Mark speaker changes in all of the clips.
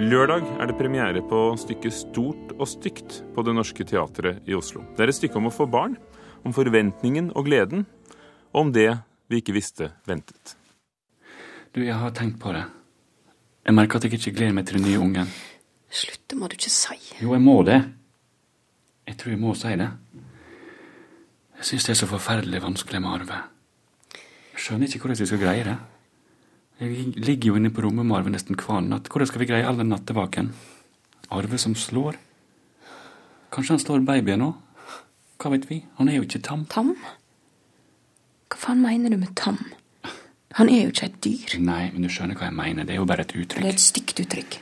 Speaker 1: Lørdag er det premiere på stykket Stort og stygt på Det Norske Teatret i Oslo. Det er et stykke om å få barn, om forventningen og gleden, og om det vi ikke visste ventet.
Speaker 2: Du, jeg har tenkt på det. Jeg merker at jeg ikke gleder meg til den nye ungen.
Speaker 3: Slutt, det må du ikke si.
Speaker 2: Jo, jeg må det. Jeg tror jeg må si det. Jeg syns det er så forferdelig vanskelig med Arve. Jeg skjønner ikke hvordan jeg skal greie det. Jeg ligger jo inne på rommet med Arve nesten hver natt. Hvordan skal vi greie all den nattevaken? Arve som slår? Kanskje han slår babyen òg? Hva vet vi? Han er jo ikke tam.
Speaker 3: Tam? Hva faen mener du med tam? Han er jo ikke et dyr.
Speaker 2: Nei, men du skjønner hva jeg mener. Det er jo bare et uttrykk.
Speaker 3: Det er et stygt uttrykk.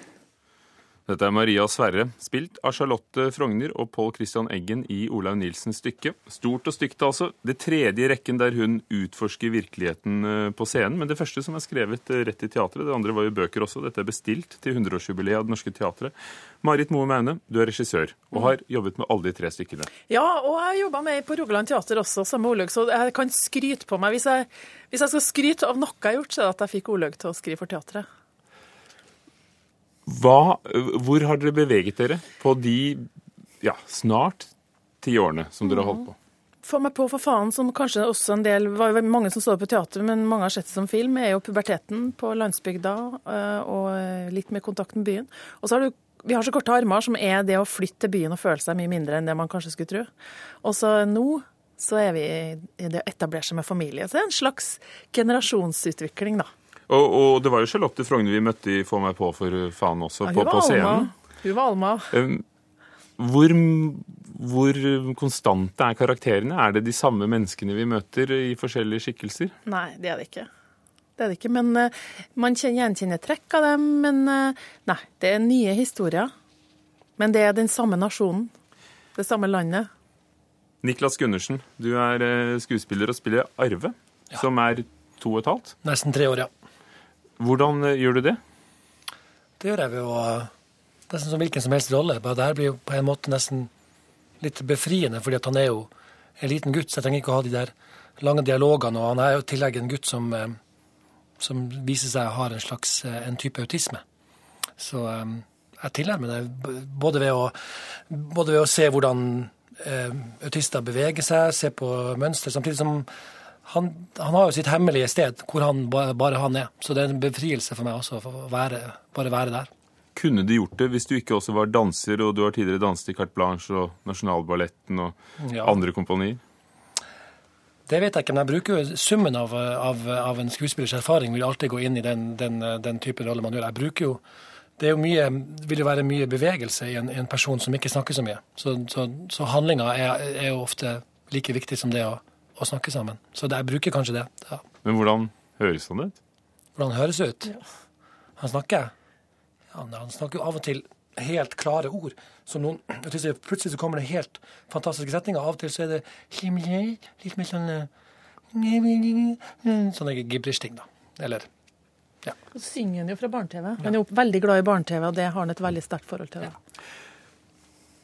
Speaker 1: Dette er Maria Sverre, spilt av Charlotte Frogner og Pål Christian Eggen i Olaug Nilsens stykke. Stort og stygt, altså. Det tredje i rekken der hun utforsker virkeligheten eh, på scenen. Men det første som er skrevet eh, rett i teatret, det andre var jo bøker også. Dette er bestilt til 100-årsjubileet av Det Norske Teatret. Marit Moe Maune, du er regissør og har jobbet med alle de tre stykkene.
Speaker 4: Ja, og jeg jobba med på Rogaland Teater også, samme Olaug, så jeg kan skryte på meg. Hvis jeg, hvis jeg skal skryte av noe jeg har gjort, så er det at jeg fikk Olaug til å skrive for teatret.
Speaker 1: Hva, hvor har dere beveget dere på de ja, snart ti årene som dere har holdt på?
Speaker 4: Få meg på for faen, som kanskje også en del var jo mange som så det på teater, men mange har sett det som film, er jo puberteten på landsbygda øh, og litt med kontakt med byen. Og så har du vi har så korte armer som er det å flytte til byen og føle seg mye mindre enn det man kanskje skulle tro. Og så nå så er vi i det å etablere seg med familie. Så det er en slags generasjonsutvikling, da.
Speaker 1: Og, og det var jo Charlotte Frogner vi møtte i Få meg på for faen også,
Speaker 4: Ja,
Speaker 1: på, på scenen.
Speaker 4: Alma. Hun var Alma.
Speaker 1: Hvor, hvor konstante er karakterene? Er det de samme menneskene vi møter i forskjellige skikkelser?
Speaker 4: Nei, det er det ikke. Det er det ikke, men uh, Man gjenkjenner trekk av dem, men uh, nei, det er nye historier. Men det er den samme nasjonen, det samme landet.
Speaker 1: Niklas Gundersen, du er eh, skuespiller og spiller Arve, som er to og et halvt.
Speaker 5: Nesten tre år, ja.
Speaker 1: Hvordan eh, gjør du det?
Speaker 5: Det gjør jeg ved å Nesten som hvilken som helst rolle. Bare det her blir jo på en måte nesten litt befriende, fordi han er jo en liten gutt, så jeg trenger ikke å ha de der lange dialogene. Og han er jo i tillegg en gutt som, eh, som viser seg har en slags eh, en type autisme. Så eh, jeg tilnærmer det ved å, både ved å se hvordan eh, autister beveger seg, se på mønster, samtidig som han, han har jo sitt hemmelige sted hvor han, bare han er. Så det er en befrielse for meg også å være, bare være der.
Speaker 1: Kunne du gjort det hvis du ikke også var danser, og du har tidligere danset i Carte Blanche og Nasjonalballetten og
Speaker 5: Ja.
Speaker 1: andre kompanier?
Speaker 5: Det vet jeg ikke, men jeg bruker jo summen av, av, av en skuespillers erfaring vil alltid gå inn i den, den, den type rolle man gjør. Jeg bruker jo det er jo mye, vil jo være mye bevegelse i en, en person som ikke snakker så mye. Så, så, så handlinga er, er jo ofte like viktig som det å, å snakke sammen. Så jeg bruker kanskje det. Ja.
Speaker 1: Men hvordan høres han ut?
Speaker 5: Hvordan han høres ut? Han snakker ja, Han snakker jo av og til helt klare ord. Som noen, plutselig så kommer det helt fantastiske setninger. Av og til så er det litt mer sånn eh, Sånne gibberish-ting, da. Eller
Speaker 4: Så synger han jo fra barne-TV. Han er jo veldig glad i barne-TV, og det har han et veldig sterkt forhold til. Da.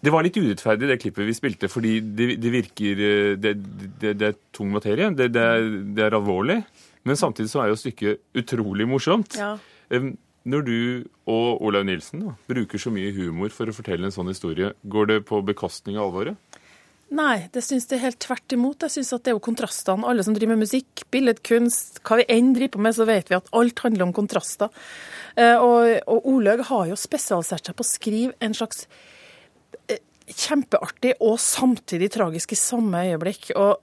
Speaker 1: Det var litt urettferdig, det klippet vi spilte, fordi det, det virker eh, det, det, det er tung materie. Det, det, er, er alvorlig. Men samtidig så er jo stykket utrolig morsomt.
Speaker 4: Ja.
Speaker 1: Når du og Olaug Nilsen da, bruker så mye humor for å fortelle en sånn historie, går det på bekostning av alvoret?
Speaker 4: Nei, det syns jeg helt tvert imot. Jeg syns at det er jo kontrastene. Alle som driver med musikk, billedkunst, hva vi enn driver på med, så vet vi at alt handler om kontraster. Eh, Og, og Olaug har jo spesialisert seg på å skrive en slags kjempeartig og samtidig tragisk i samme øyeblikk. Og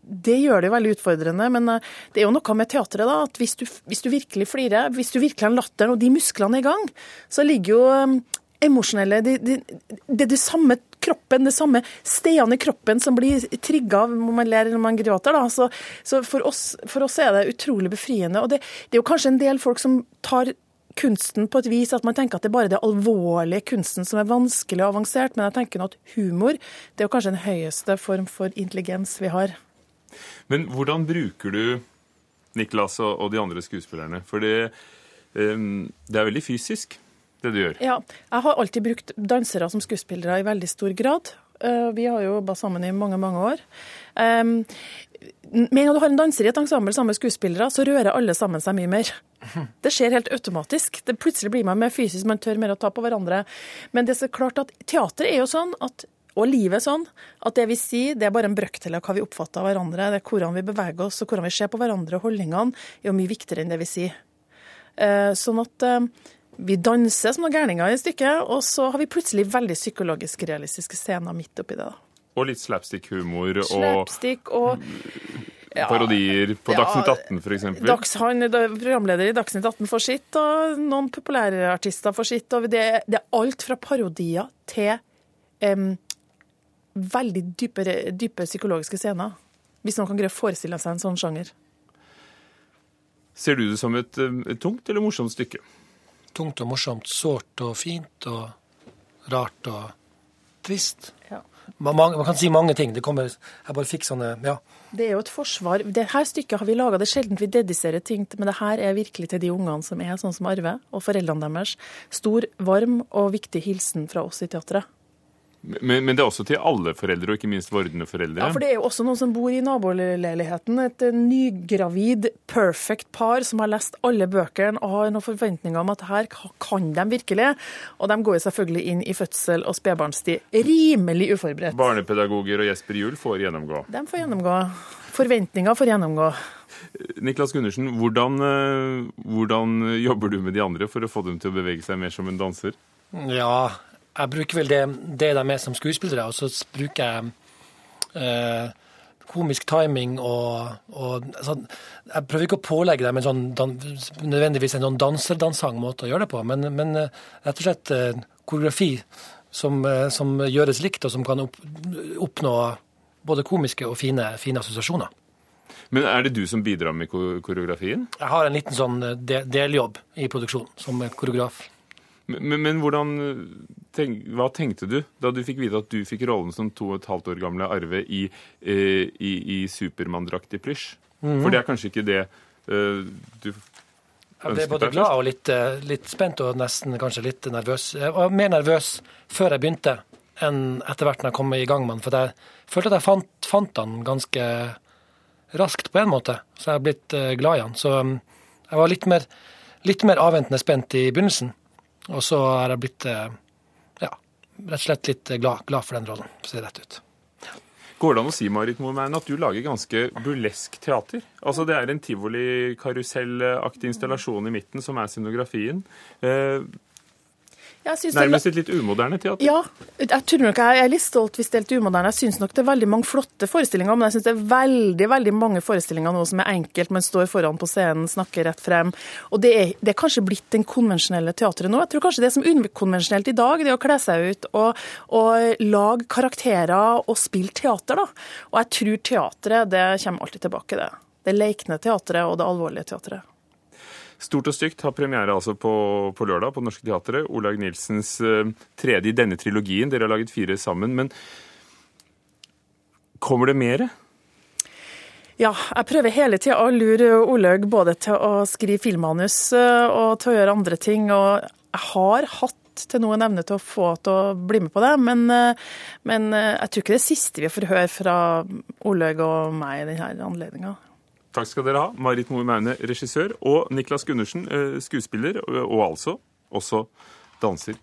Speaker 4: det gjør det jo veldig utfordrende, men eh, det er jo noe med teatret, da, at hvis du, hvis du virkelig flirer, hvis du virkelig har latteren og de musklene i gang, så ligger jo eh, emosjonelle det, er det samme kroppen, det samme stedene i kroppen som blir trigga når man ler eller man gråter. Da. Så, så for, oss, for oss er det utrolig befriende. Og det, det er jo kanskje en del folk som tar kunsten på et vis at man tenker at det er bare det alvorlige kunsten som er vanskelig og avansert, men jeg tenker nå at humor det er jo kanskje den høyeste form for intelligens vi har.
Speaker 1: Men hvordan bruker du Niklas og, de andre skuespillerne? For det, det er veldig fysisk, det du gjør.
Speaker 4: Ja, jeg har alltid brukt dansere som skuespillere i veldig stor grad. Eh, Vi har jo jobba sammen i mange, mange år. Men Med en gang du har en danser i et ensemble sammen med skuespillere, så rører alle sammen seg mye mer. Det skjer helt automatisk. Det Plutselig blir man mer fysisk, man tør mer å ta på hverandre. Men det er så klart at teater er jo sånn at og livet er sånn at det vi sier, det er bare en brøkdel av hva vi oppfatter av hverandre. Det er hvordan vi beveger oss og hvordan vi ser på hverandre. Holdningene er jo mye viktigere enn det vi sier. Eh, Sånn at eh, vi danser som noen gærninger i stykket, og så har vi plutselig veldig psykologisk realistiske scener midt oppi det. da.
Speaker 1: Og litt slapstick-humor
Speaker 4: Slapstick og ja,
Speaker 1: parodier på
Speaker 4: ja,
Speaker 1: Dagsnytt 18 f.eks.
Speaker 4: Dags, han, da- programleder i Dagsnytt 18 får sitt, og noen populære-artister får sitt. og det, det er alt fra parodier til um, veldig dype, dype psykologiske scener. Hvis noen kan greie å forestille seg en sånn sjanger.
Speaker 1: Ser du det som et, et tungt eller morsomt stykke?
Speaker 5: Tungt og morsomt, sårt og fint og rart og trist.
Speaker 4: Ja.
Speaker 5: Man, man, kan si mange ting. Det kommer, jeg bare fikk sånne Ja.
Speaker 4: Det er jo et forsvar. Det her stykket har vi laga. Det er sjelden vi dediserer ting men det her er virkelig til de ungene som er sånn som Arve, og foreldrene deres. Stor, varm og viktig hilsen fra oss i teatret.
Speaker 1: Men, men det er også til alle foreldre, og ikke minst vordende foreldre.
Speaker 4: Ja, for det er jo også noen som bor i naboleiligheten. Et eh, nygravid, perfect par som har lest alle bøkene og har noen forventninger om at her kan de virkelig. Og de går jo selvfølgelig inn i fødsel og spedbarnstid rimelig uforberedt.
Speaker 1: Barnepedagoger og Jesper Juel får gjennomgå.
Speaker 4: De får gjennomgå. Forventninger får gjennomgå.
Speaker 1: Niklas Gundersen, hvordan, eh, hvordan jobber du med de andre for å få dem til å bevege seg mer som en danser?
Speaker 5: Ja, jeg bruker vel det, det de er som skuespillere, og så bruker jeg eh, komisk timing og, og sånn, Jeg prøver ikke å pålegge dem en sånn dan, nødvendigvis en sånn danserdansang måte å gjøre det på, men, men eh, rett og slett eh, koreografi som, eh, som gjøres likt, og som kan opp, oppnå både komiske og fine, fine assosiasjoner.
Speaker 1: Men er det du som bidrar med koreografien?
Speaker 5: Jeg har en liten sånn eh, deljobb i produksjonen som koreograf.
Speaker 1: Men, men hvordan, tenk, hva tenkte du da du fikk vite at du fikk rollen som to og et halvt år gamle Arve i, eh, i, i Supermann-drakt i plysj?
Speaker 5: Mm.
Speaker 1: For det er kanskje ikke det eh, du
Speaker 5: Jeg ble både glad og litt, eh, litt spent og nesten kanskje litt nervøs. Jeg var mer nervøs før jeg begynte enn etter hvert når jeg kom i gang med den. For jeg følte at jeg fant, fant han ganske raskt på en måte. Så jeg har blitt eh, glad i han. Så um, jeg var litt mer, litt mer avventende spent i begynnelsen. Og så har jeg blitt eh, ja, rett og slett litt glad, glad for den rollen, for å si det rett ut.
Speaker 1: Går det an å si Marit Moemein, at du lager ganske burlesk teater? Altså Det er en tivoli-karusellaktig installasjon i midten som er scenografien. Eh, nærmest et litt umoderne teater.
Speaker 4: Ja, jeg tror nok jeg er litt stolt hvis det er litt umoderne. Jeg syns nok det er veldig mange flotte forestillinger, men jeg syns det er veldig veldig mange forestillinger nå som er enkelt. Man står foran på scenen, snakker rett frem. Og det er, det er kanskje blitt den konvensjonelle teatret nå. Jeg tror kanskje det som er ukonvensjonelt i dag, det er å kle seg ut og, og lage karakterer og spille teater, da. Og jeg tror teatret, det kommer alltid tilbake, det. Det lekne teatret og det alvorlige teatret.
Speaker 1: Stort og stygt har premiere altså på, på lørdag på Norske Teatret. Olaug Nilsens eh, tredje i denne trilogien. Dere har laget fire sammen. Men kommer det mere?
Speaker 4: Ja, jeg prøver hele tida å lure Olaug både til å skrive filmmanus eh, og til å gjøre andre ting. Og jeg har hatt til noen evne til å få til å bli med på det, men, eh, men jeg tror ikke det siste vi får høre fra Olaug og meg i denne anledninga.
Speaker 1: Takk skal dere ha. Marit Moe Maune, regissør, og Niklas Gundersen, eh, skuespiller, og altså også danser.